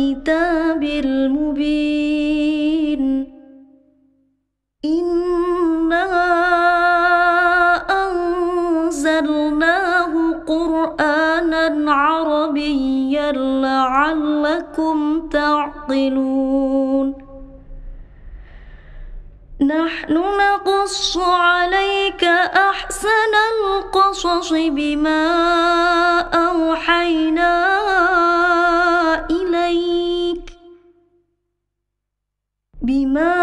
الكتاب المبين. إنا أنزلناه قرآنا عربيا لعلكم تعقلون. نحن نقص عليك أحسن القصص بما أوحينا بما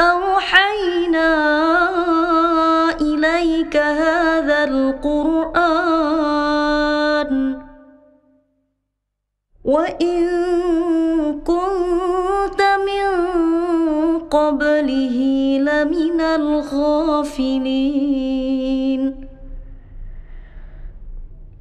أوحينا إليك هذا القرآن. وإن كنت من قبله لمن الغافلين.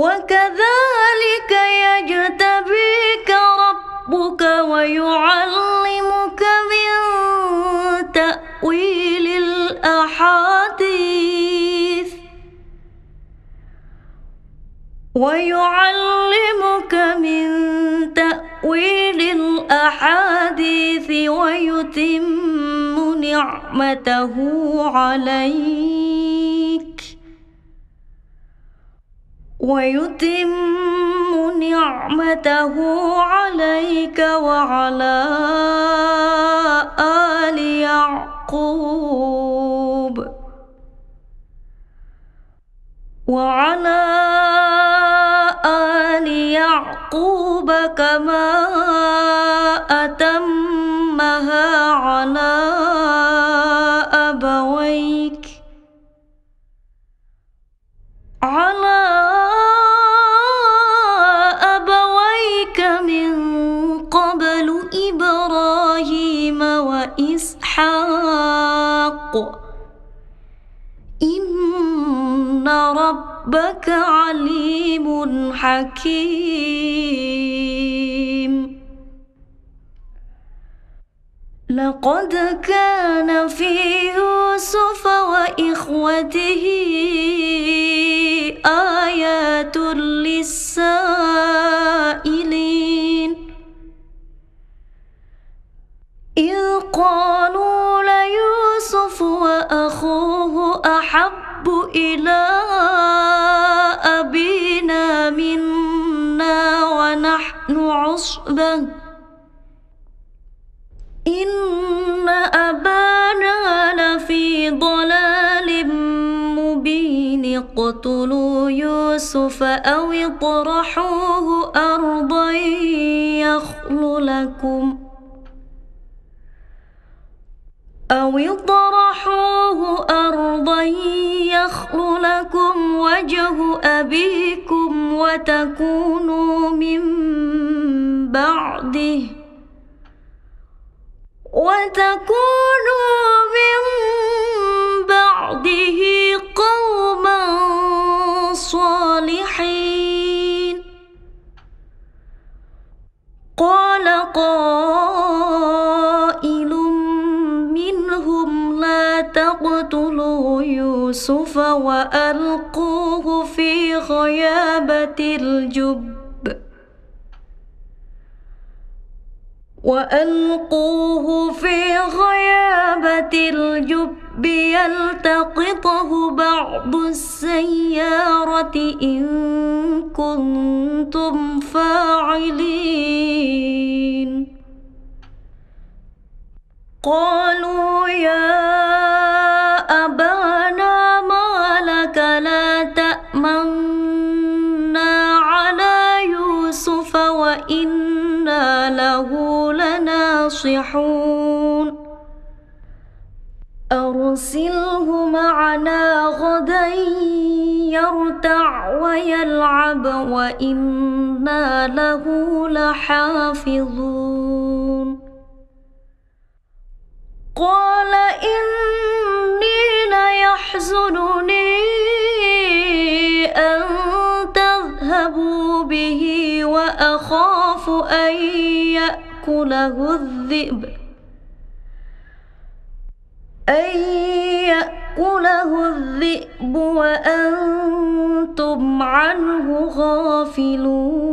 وكذلك يجتبيك ربك ويعلمك من تأويل الأحاديث. ويعلمك من تأويل الأحاديث ويتم نعمته عليك. ويتم نعمته عليك وعلى آل يعقوب. وعلى آل يعقوب كما أتمها على أبويك. على ربك عليم حكيم لقد كان في يوسف وإخوته آيات للسائلين إذ قالوا ليوسف وأخوه أحب إلى أبينا منا ونحن عصبة إن أبانا لفي ضلال مبين. اقتلوا يوسف أو اطرحوه أرضا يخل لكم. أو اطرحوه أرضا يخل لكم وجه أبيكم وتكونوا من بعده وتكونوا من بعده قوما صالحين. قال قائل يوسف وألقوه في غيابة الجب. وألقوه في غيابة الجب. يلتقطه بعض السيارة إن كنتم فاعلين. قالوا ويلعب وإنا له لحافظون. قال إني ليحزنني أن تذهبوا به وأخاف أن يأكله الذئب. أن يأكله الذئب وأنتم عنه غافلون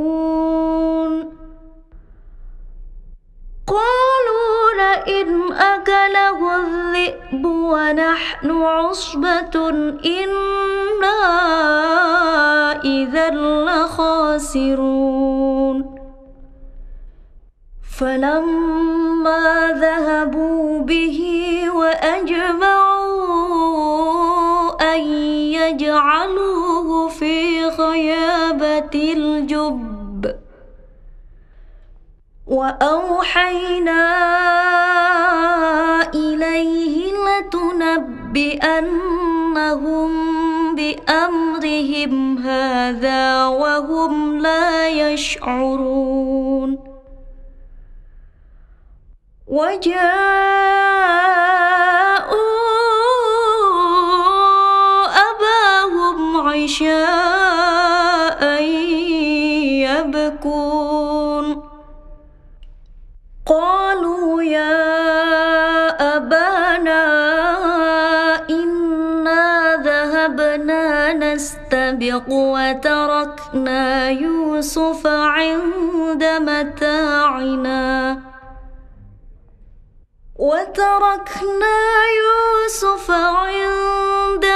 قالوا لئن أكله الذئب ونحن عصبة إنا إذا لخاسرون فلما ذهبوا به وأجمعوا أن يجعلوه في غيابة الجب. وأوحينا إليه لتنبئنهم بأمرهم هذا وهم لا يشعرون. وجاءوا عشاء يبكون. قالوا يا أبانا إنا ذهبنا نستبق وتركنا يوسف عند متاعنا. وتركنا يوسف عند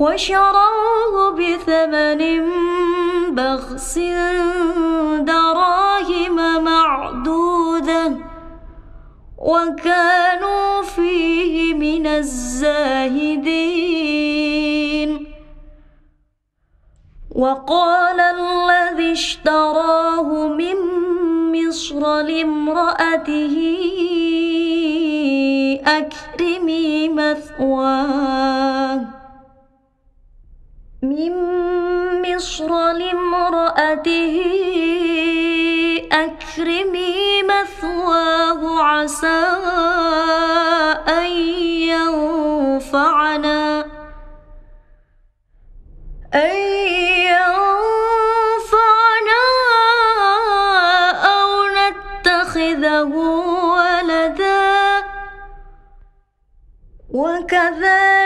وشروه بثمن بخس دراهم معدودة وكانوا فيه من الزاهدين. وقال الذي اشتراه من مصر لامرأته أكرمي مثواه. من مصر لامرأته أكرمي مثواه عسى أن ينفعنا أن ينفعنا أو نتخذه ولدا. وكذلك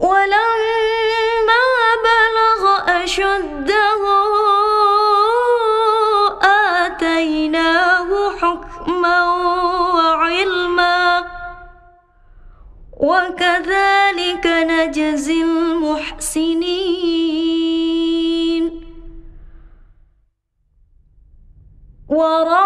ولما بلغ أشده آتيناه حكما وعلما. وكذلك نجزي المحسنين. وراودته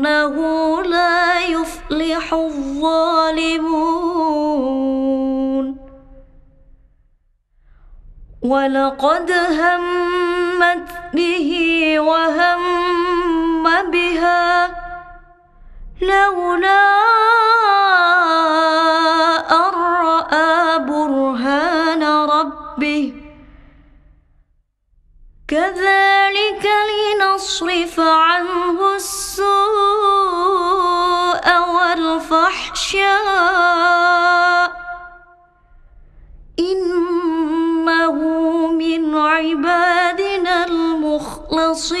إنه لا يفلح الظالمون. ولقد همت به وهم بها لولا أن رأى برهان ربه. كذلك لنصرف عنه السوء والفحشاء. إنه من عبادنا المخلصين.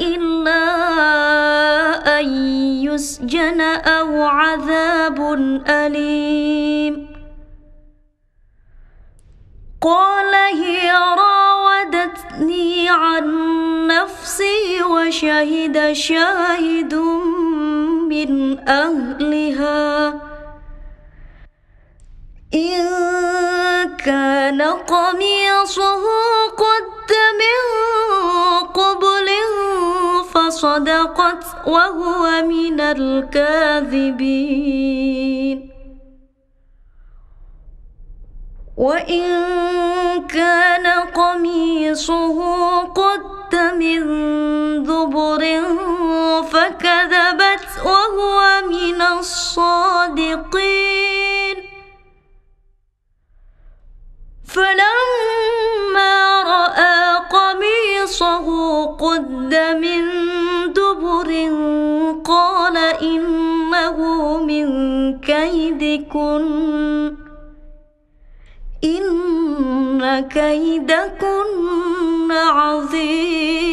إلا أن يسجن أو عذاب أليم. قال هي راودتني عن نفسي وشهد شاهد من أهلها. إن كان قميصه قد من قبل فصدقت وهو من الكاذبين. وإن كان قميصه قد من دبر فكذبت وهو من الصادقين. فلما قميصه قد من دبر قال إنه من كيدكن إن كيدكن عظيم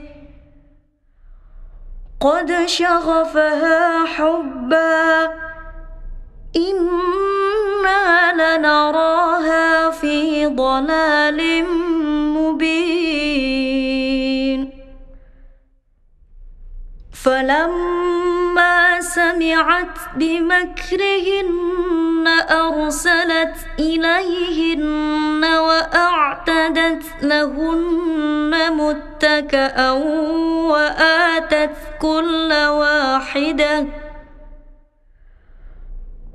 قد شغفها حبا. إنا لنراها في ضلال مبين. فلما سمعت بمكرهن أرسلت إليهن وأعتدت لهن متكأ وآتت كل واحدة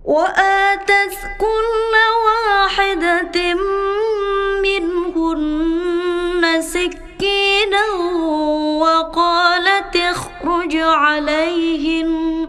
وآتت كل واحدة منهن سكينا وقالت اخرج عليهن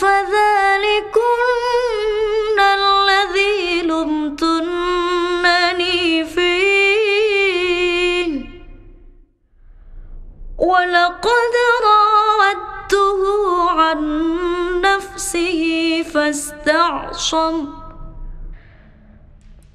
فذلكن الذي لمتنني فيه. ولقد راودته عن نفسه فاستعصم.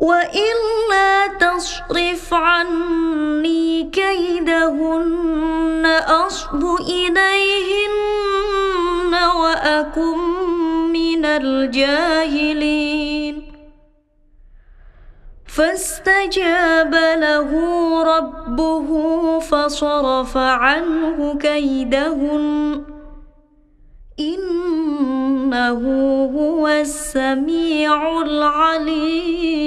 وإلا تصرف عني كيدهن أصب إليهن وأكن من الجاهلين. فاستجاب له ربه فصرف عنه كيدهن. إنه هو السميع العليم.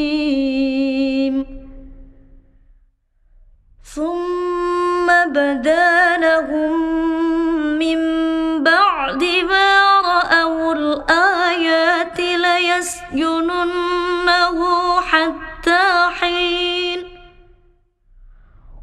ثم بدا لهم من بعد ما رأوا الآيات ليسجننه حتى حين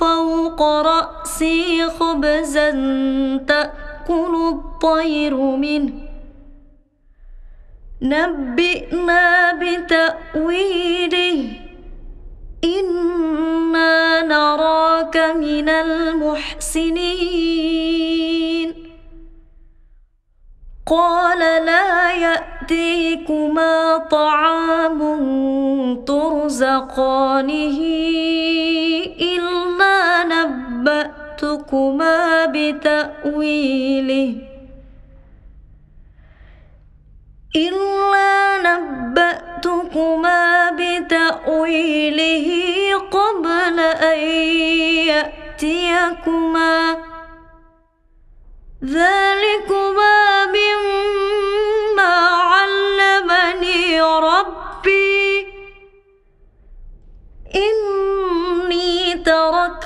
فوق رأسي خبزا تأكل الطير منه. نبئنا بتأويله. إنا نراك من المحسنين. قال لا يأتيكما طعام ترزقانه. نبأتكما بتأويله إلا نبأتكما بتأويله قبل أن يأتيكما ذلكما مما علمني ربي إني تركت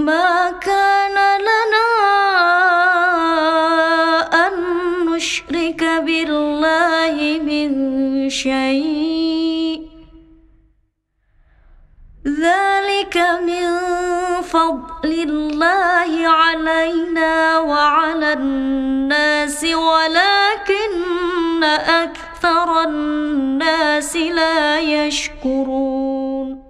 ما كان لنا أن نشرك بالله من شيء. ذلك من فضل الله علينا وعلى الناس ولكن أكثر الناس لا يشكرون.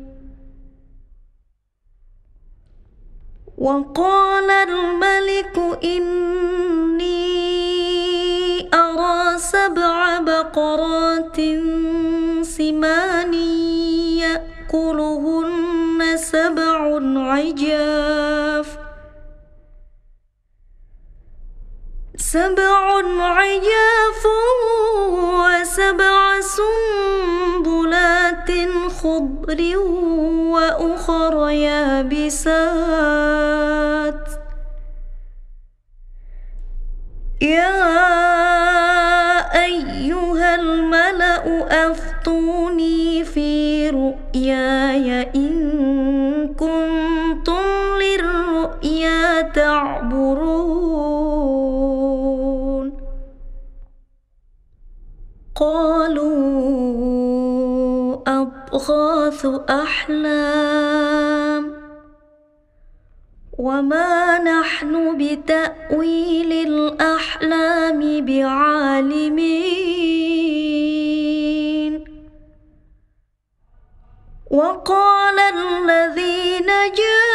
وقال الملك إني أرى سبع بقرات سمان يأكلهن سبع عجاف سبع عجاف وسبع سنبلات خضر وأخر يابسات. يا أيها الملأ أفتوني في رؤياي إن كنتم للرؤيا تعبرون. قالوا أضغاث أحلام وما نحن بتأويل الأحلام بعالمين وقال الذي نجا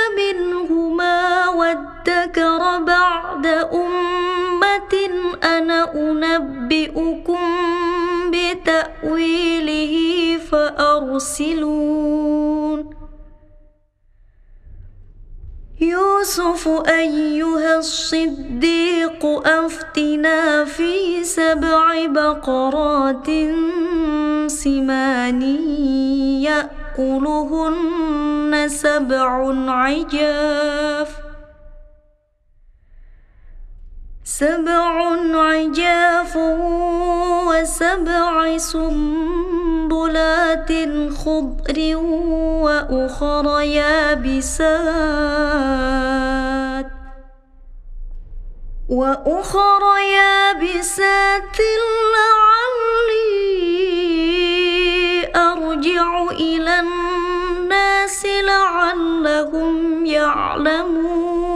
فأرسلون يوسف أيها الصديق أفتنا في سبع بقرات سمان يأكلهن سبع عجاف. سبع عجاف وسبع سنبلات خضر وأخر يابسات وأخر يابسات لعلي أرجع إلى الناس لعلهم يعلمون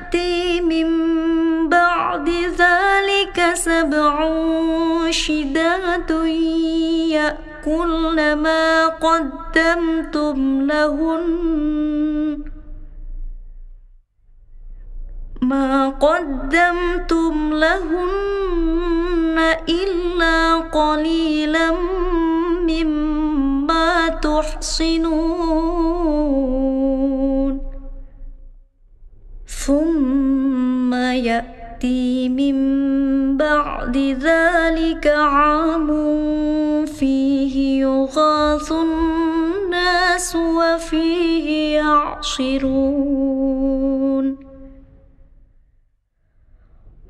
يأتي من بعد ذلك سبع شداد يأكلن ما قدمتم لهن. ما قدمتم لهن إلا قليلا مما تحصنون. ثم يأتي من بعد ذلك عام فيه يغاث الناس وفيه يعصرون.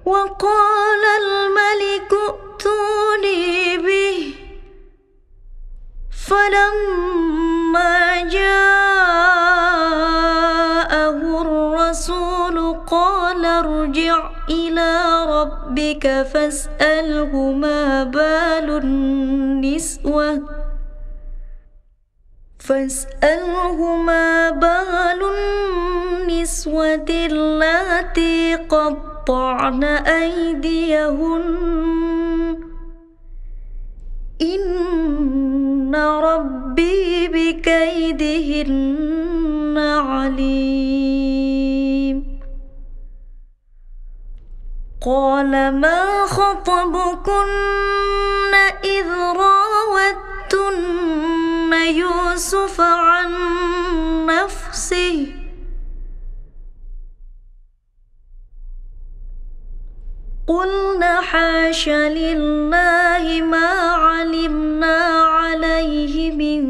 وقال الملك ائتوني به. فلما جاءه الرسول قال ارجع إلى ربك فاسأله ما بال النسوة. فاسأله ما بال النسوة اللاتي قد قطعن أيديهن. إن ربي بكيدهن عليم. قال ما خطبكن إذ راوتن يوسف عن نفسه؟ قلنا حاش لله ما علمنا عليه من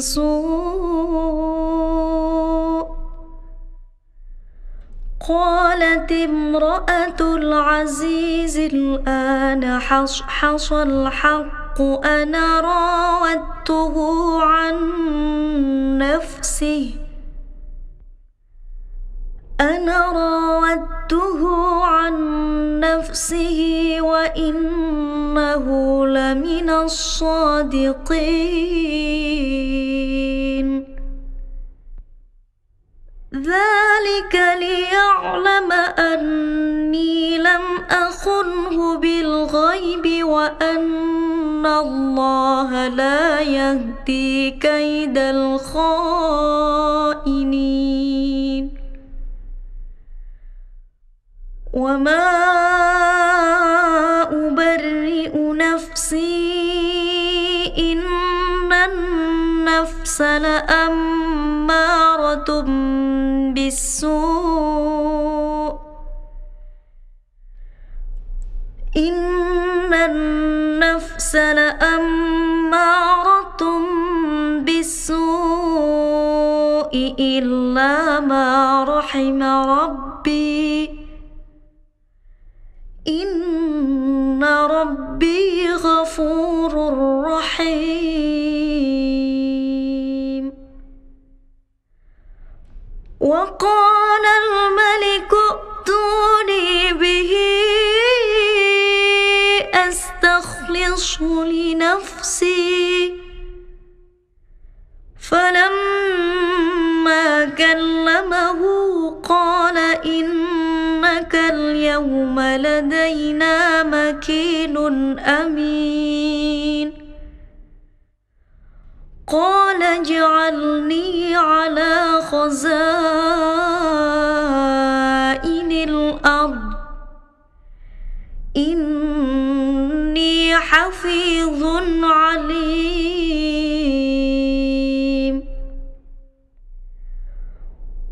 سوء. قالت امرأة العزيز الآن حصحص الحق أنا راودته عن نفسه. أنا راودته عن نفسه وإنه لمن الصادقين. ذلك ليعلم أني لم أخنه بالغيب وأن الله لا يهدي كيد الخائنين. وما أبرئ نفسي إن النفس لأمارة بالسوء إن النفس لأمارة بالسوء إلا ما رحم ربي إن ربي غفور رحيم. وقال الملك ائتوني به أستخلصه لنفسي. فلما كلمه اليوم لدينا مكين أمين. قال اجعلني على خزائن الأرض. إني حفيظ عليم.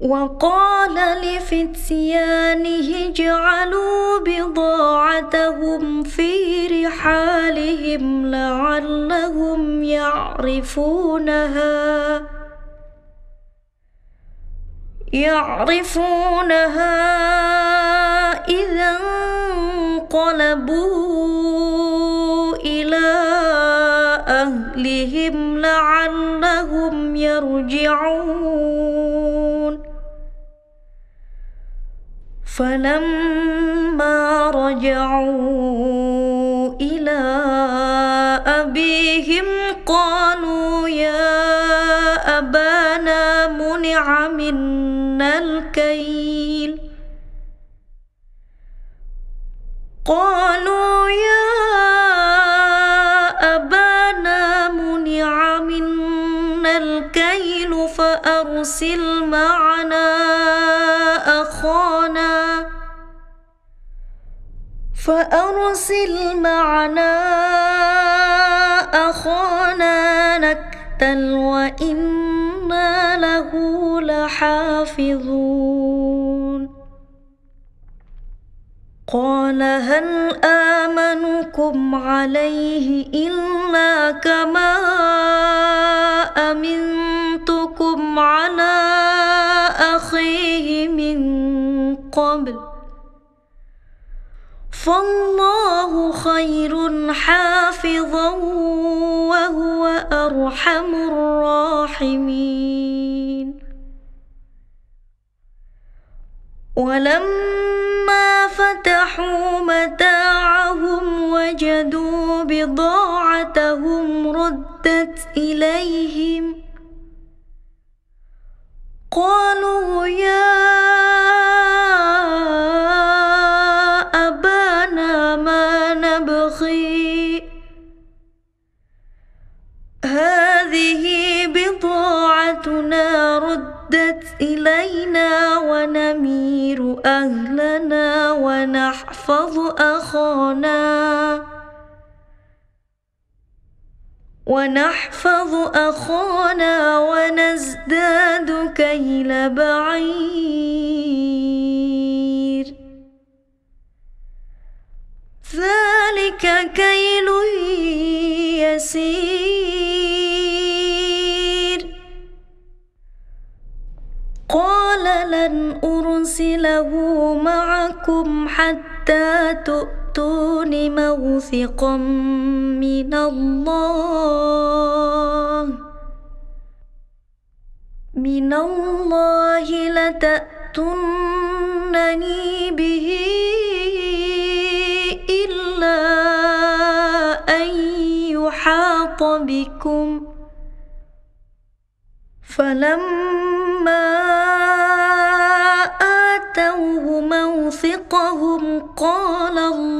وقال لفتيانه اجعلوا بضاعتهم في رحالهم لعلهم يعرفونها. يعرفونها إذا انقلبوا إلى أهلهم لعلهم يرجعون. فلما رجعوا إلى أبيهم قالوا يا أبانا منع منا الكيل. قالوا يا أبانا منع منا الكيل فأرسل معنا أخانا. فأرسل معنا أخانا نكتل وإنا له لحافظون. قال هل آمنكم عليه إلا كما قبل فالله خير حافظا وهو أرحم الراحمين. ولما فتحوا متاعهم وجدوا بضاعتهم ردت إليهم قالوا يا أبانا ما نبغي هذه بضاعتنا ردت إلينا ونمير أهلنا ونحفظ أخانا ونحفظ أخانا ونزداد كيل بعير. ذلك كيل يسير. قال لن أرسله معكم حتى تؤتون موثقا من الله. من الله لتأتونني به إلا أن يحاط بكم. فلما آتوه موثقهم قال الله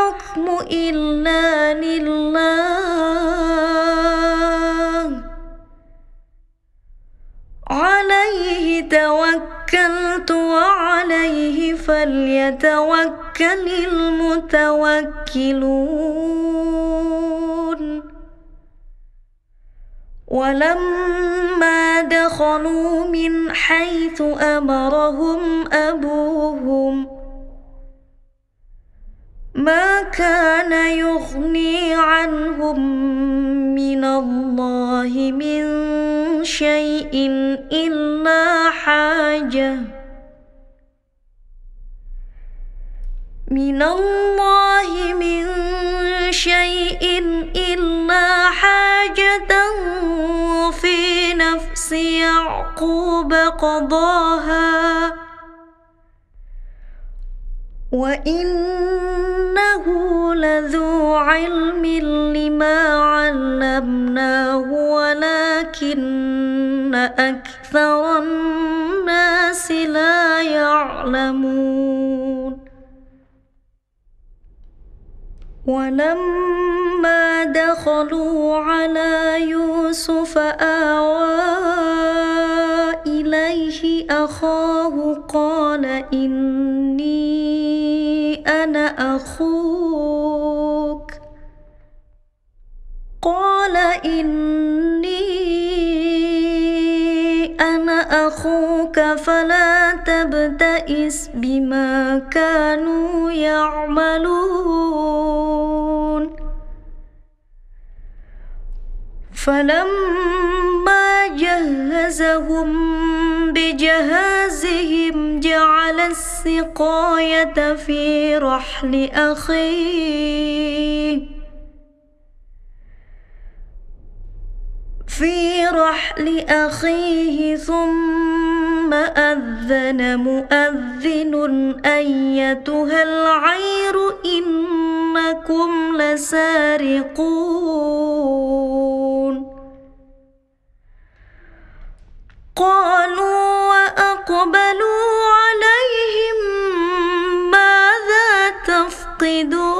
الحكم إلا لله. عليه توكلت وعليه فليتوكل المتوكلون. ولما دخلوا من حيث أمرهم أبوهم ما كان يغني عنهم من الله من شيء إلا حاجة. من الله من شيء إلا حاجة في نفس يعقوب قضاها. وإنه لذو علم لما علمناه ولكن أكثر الناس لا يعلمون ولما دخلوا على يوسف آوى إليه أخاه قال إني أنا أخوك. قال إني أنا أخوك فلا تبتئس بما كانوا يعملون. فلما جهزهم بجهازهم جعل السقاية في رحل أخيه. في رحل أخيه ثم أذن مؤذن أيتها العير إنكم لسارقون. قالوا وأقبلوا عليهم ماذا تفقدون؟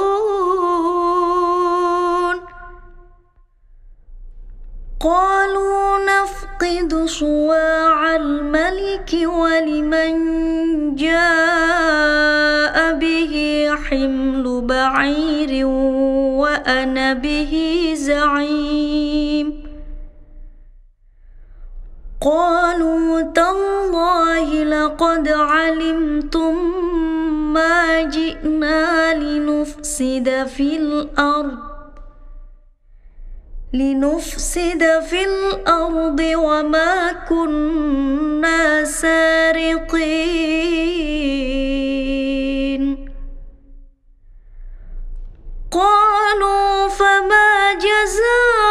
قالوا نفقد صواع الملك ولمن جاء به حمل بعير وأنا به زعيم. قالوا تالله لقد علمتم ما جئنا لنفسد في الأرض. لنفسد في الأرض وما كنا سارقين. قالوا فما جزاؤه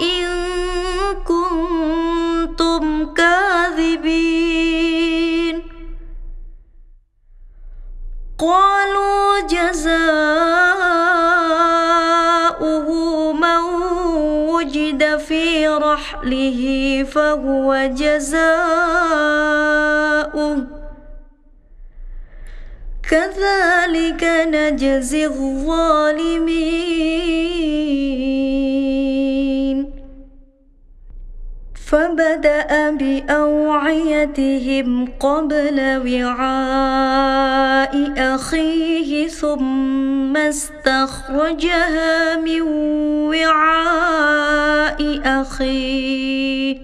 إن كنتم كاذبين. قالوا جزاؤه رحله فهو جزاؤه. كذلك نجزي الظالمين. فبدأ بأوعيتهم قبل وعاء أخيه ثم استخرجها من وعاء أخيه.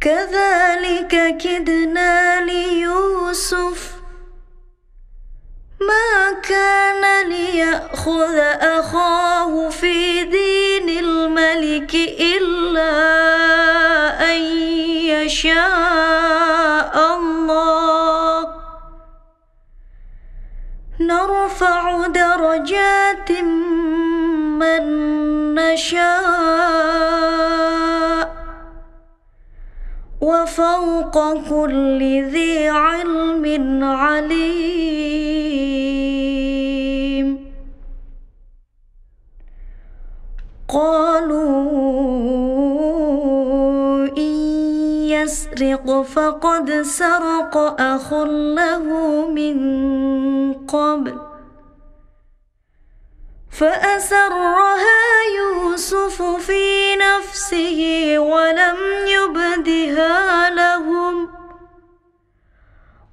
كذلك كدنا ليوسف ما كان ليأخذ أخاه في دين الملك إلا أن يشاء الله. نرفع درجات من نشاء. وفوق كل ذي علم عليم. قالوا إن يسرق فقد سرق أخ له من قبل. فأسرها يوسف في نفسه ولم يبدها لهم.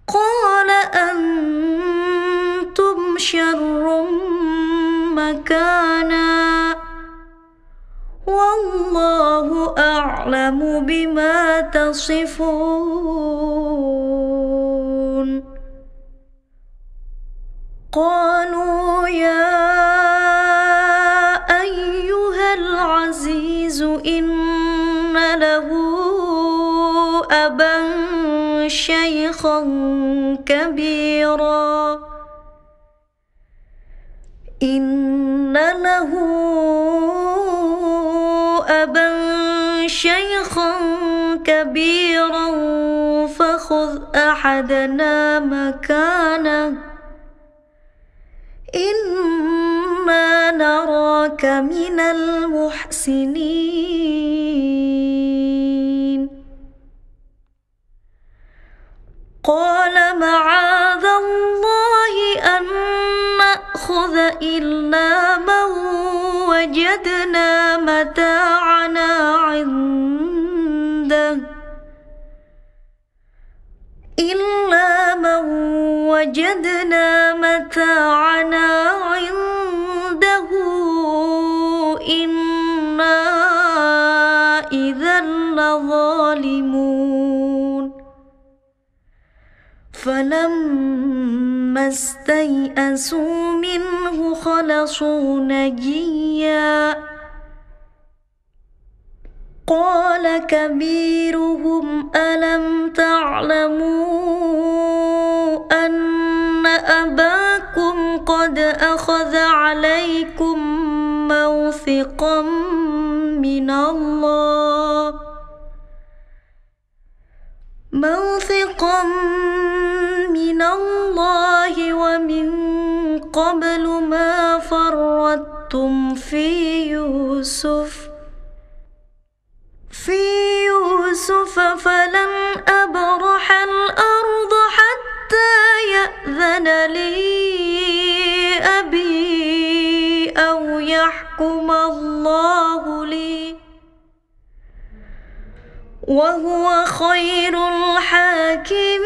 قال أنتم شر مكانا. والله أعلم بما تصفون. قالوا يا أيها العزيز إن له أبا شيخا كبيرا. إن له أبا شيخا كبيرا فخذ أحدنا مكانه. إنا نراك من المحسنين. قال معاذ الله أن نأخذ إلا من وجدنا متاعنا عنده. إلا من وجدنا فلما استيئسوا منه خلصوا نجيا. قال كبيرهم ألم تعلموا أن أباكم قد أخذ عليكم موثقا من الله؟ موثقا من الله ومن قبل ما فرطتم في يوسف. في يوسف فلن أبرح الأرض حتى يأذن لي أبي أو يحكم الله لي. وهو خير الحاكمين.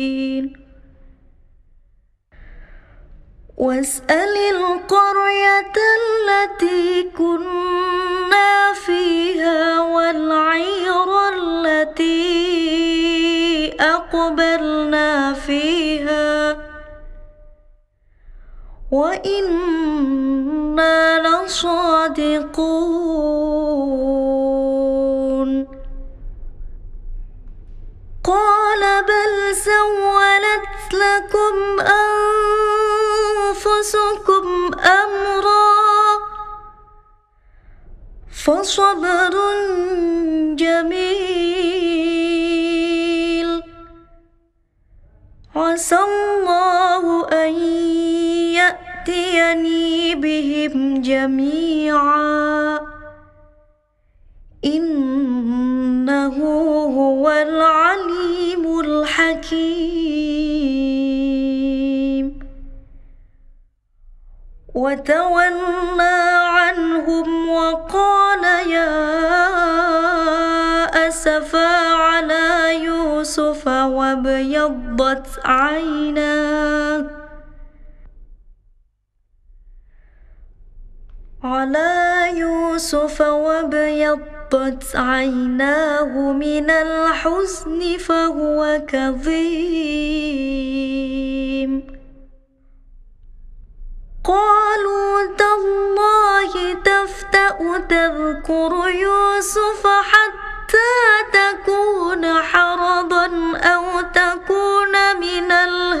واسأل القرية التي كنا فيها والعير التي أقبلنا فيها. وإنا لصادقون. قال بل سولت لكم أنفسكم أمرا فصبر جميل. عسى الله أن يأتيني بهم جميعا. إنه هو العليم الحكيم. وتولى عنهم وقال يا أسفا على يوسف وابيضت عيناه على يوسف وابيضت عيناه من الحزن فهو كظيم. قالوا تالله تفتح تأتأ تذكر يوسف حتى تكون حرضا أو تكون من الهالكين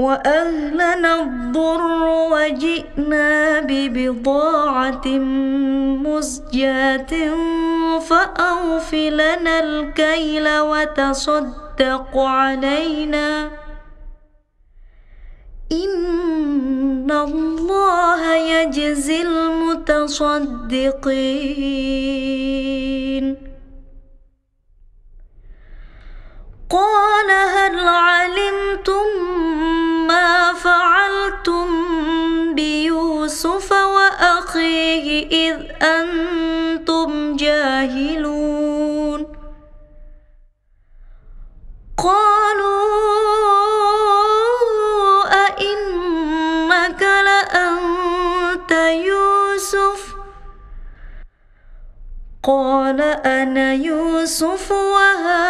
وأهلنا الضر وجئنا ببضاعة مزجاة فأوف لنا الكيل وتصدق علينا. إن الله يجزي المتصدقين. قال هل علمتم ما فعلتم بيوسف وأخيه إذ أنتم جاهلون. قالوا أئنك لأنت يوسف؟ قال أنا يوسف وهذا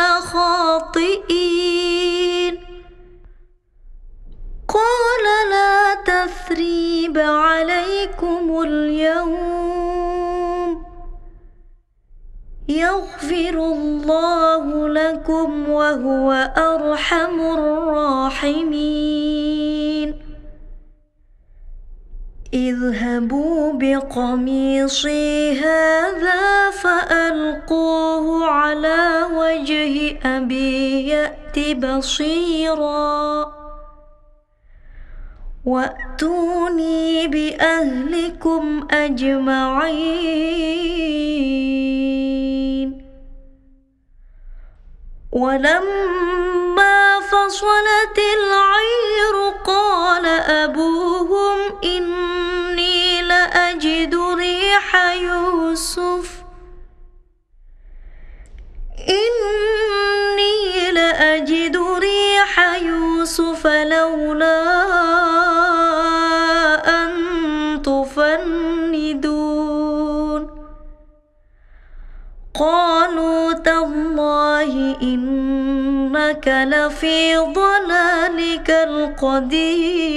لخاطئين قال لا تثريب عليكم اليوم. يغفر الله لكم وهو أرحم الراحمين. اذهبوا بقميصي هذا فألقوه على وجه أبي يأت بصيرا. وأتوني بأهلكم أجمعين. ولما فصلت العير قال أبوهم لأجد ريح يوسف. إني لأجد ريح يوسف لولا أن تفندون. قالوا تالله إنك لفي ضلالك القديم.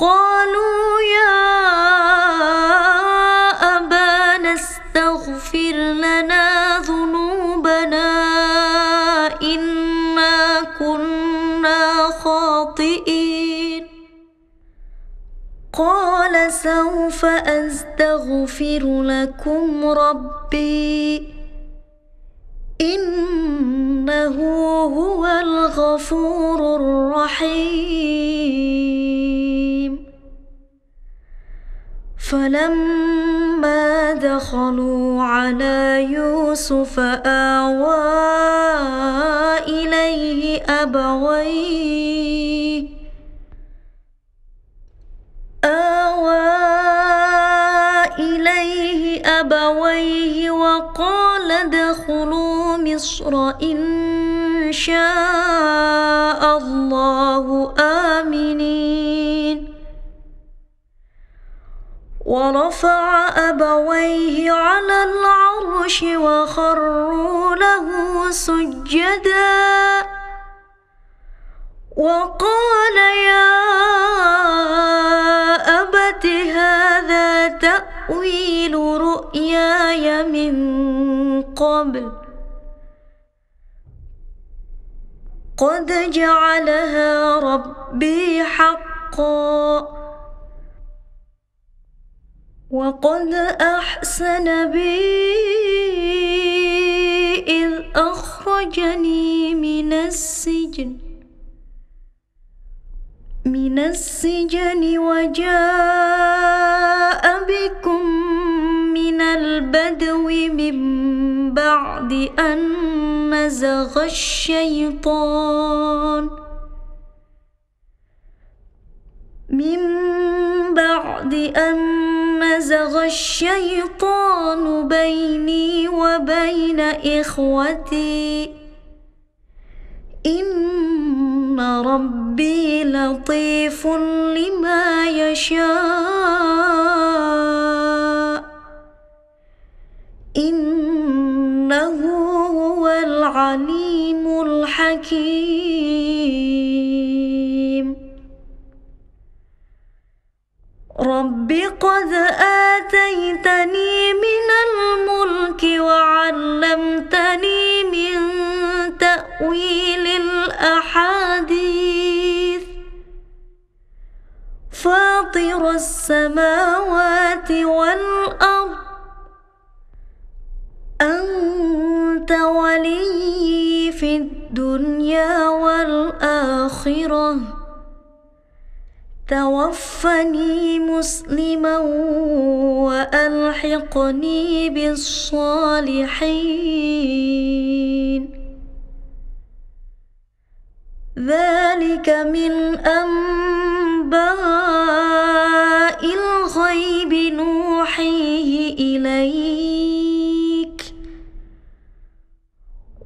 قالوا يا أبانا استغفر لنا ذنوبنا إنا كنا خاطئين. قال سوف أستغفر لكم ربي. إنه هو الغفور الرحيم. فلما دخلوا على يوسف آوى إليه أبويه. آوى إليه أبويه وقال ادخلوا مصر إن شاء الله آمنين. ورفع أبويه على العرش وخروا له سجدا. وقال يا أبت هذا تأويل رؤياي من قبل. قد جعلها ربي حقا. وقد أحسن بي إذ أخرجني من السجن. من السجن وجاء بكم من البدو من بعد أن نزغ الشيطان. من بعد أن نزغ الشيطان بيني وبين إخوتي. إن ربي لطيف لما يشاء. إنه هو العليم الحكيم. رب قد آتيتني من الملك وعلمتني من تأويل الأحاديث. فاطر السماوات والأرض أنت ولي في الدنيا والآخرة. توفني مسلما وألحقني بالصالحين. ذلك من أنباء الغيب نوحيه إليك.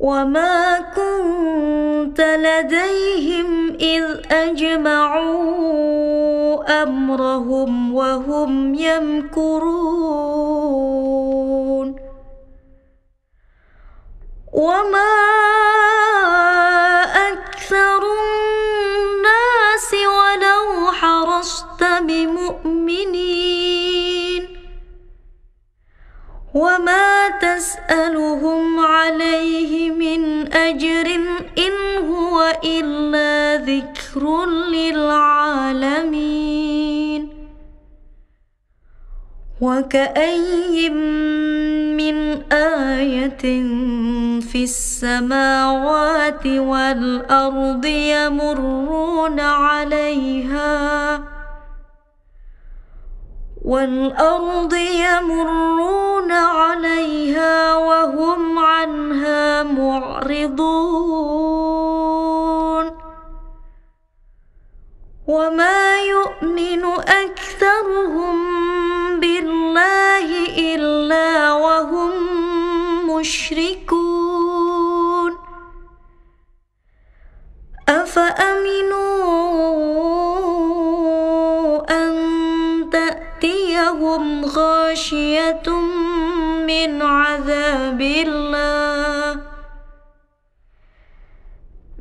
وما كنت لديهم إذ أجمعوا أمرهم وهم يمكرون وما أكثر الناس ولو حرصت بمؤمنين وما تسألهم عليه من أجر إن هو إلا ذكر للعالمين. وكأي من آية في السماوات والأرض يمرون عليها والأرض يمرون عليها وهم عنها معرضون. وما يؤمن أكثرهم بالله إلا وهم مشركون. أفأمنوا تأتيهم غاشية من عذاب الله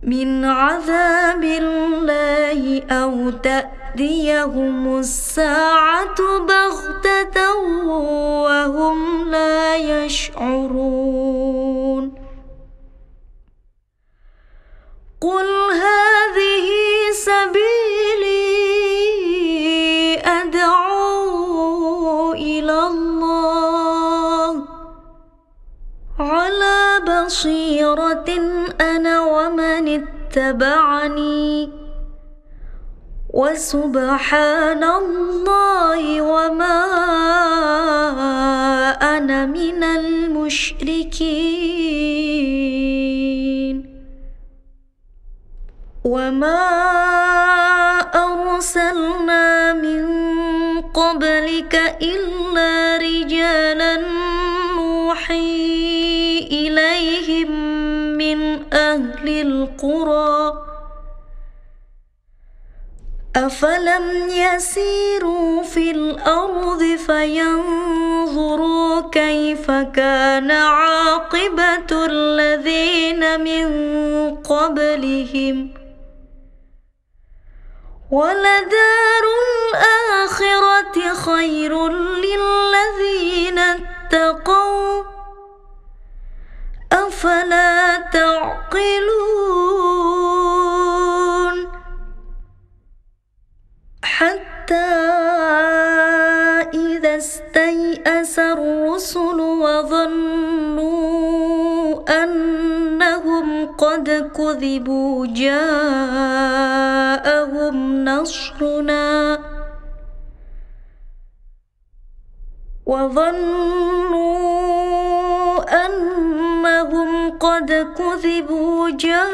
من عذاب الله أو تأتيهم الساعة بغتة وهم لا يشعرون. قل هذه سبيلي بصيرة أنا ومن اتبعني. وسبحان الله وما أنا من المشركين. وما أرسلنا من قبلك إلا رجالا نوحي. من أهل القرى. أفلم يسيروا في الأرض فينظروا كيف كان عاقبة الذين من قبلهم. ولدار الآخرة خير أفلا تعقلون حتى إذا استيأس الرسل وظنوا أنهم قد كذبوا جاءهم نصرنا وظنوا قد كذبوا جاءهم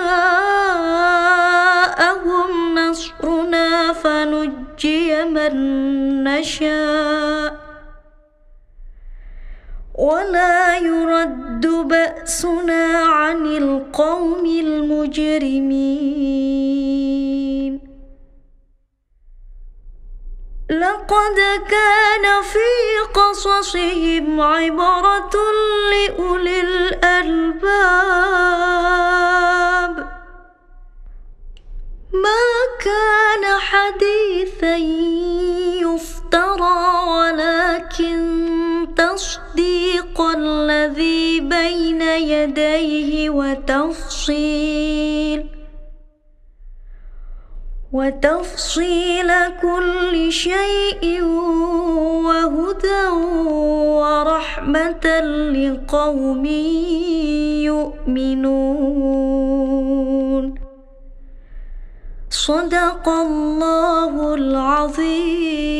نصرنا فنجي من نشاء. ولا يرد بأسنا عن القوم المجرمين. لقد كان في قصصهم عبرة لأولي الألباب. ما كان حديثا يفترى ولكن تصديق الذي بين يديه وتفصيل. وتفصيل كل شيء وهدى ورحمة لقوم يؤمنون. صدق الله العظيم.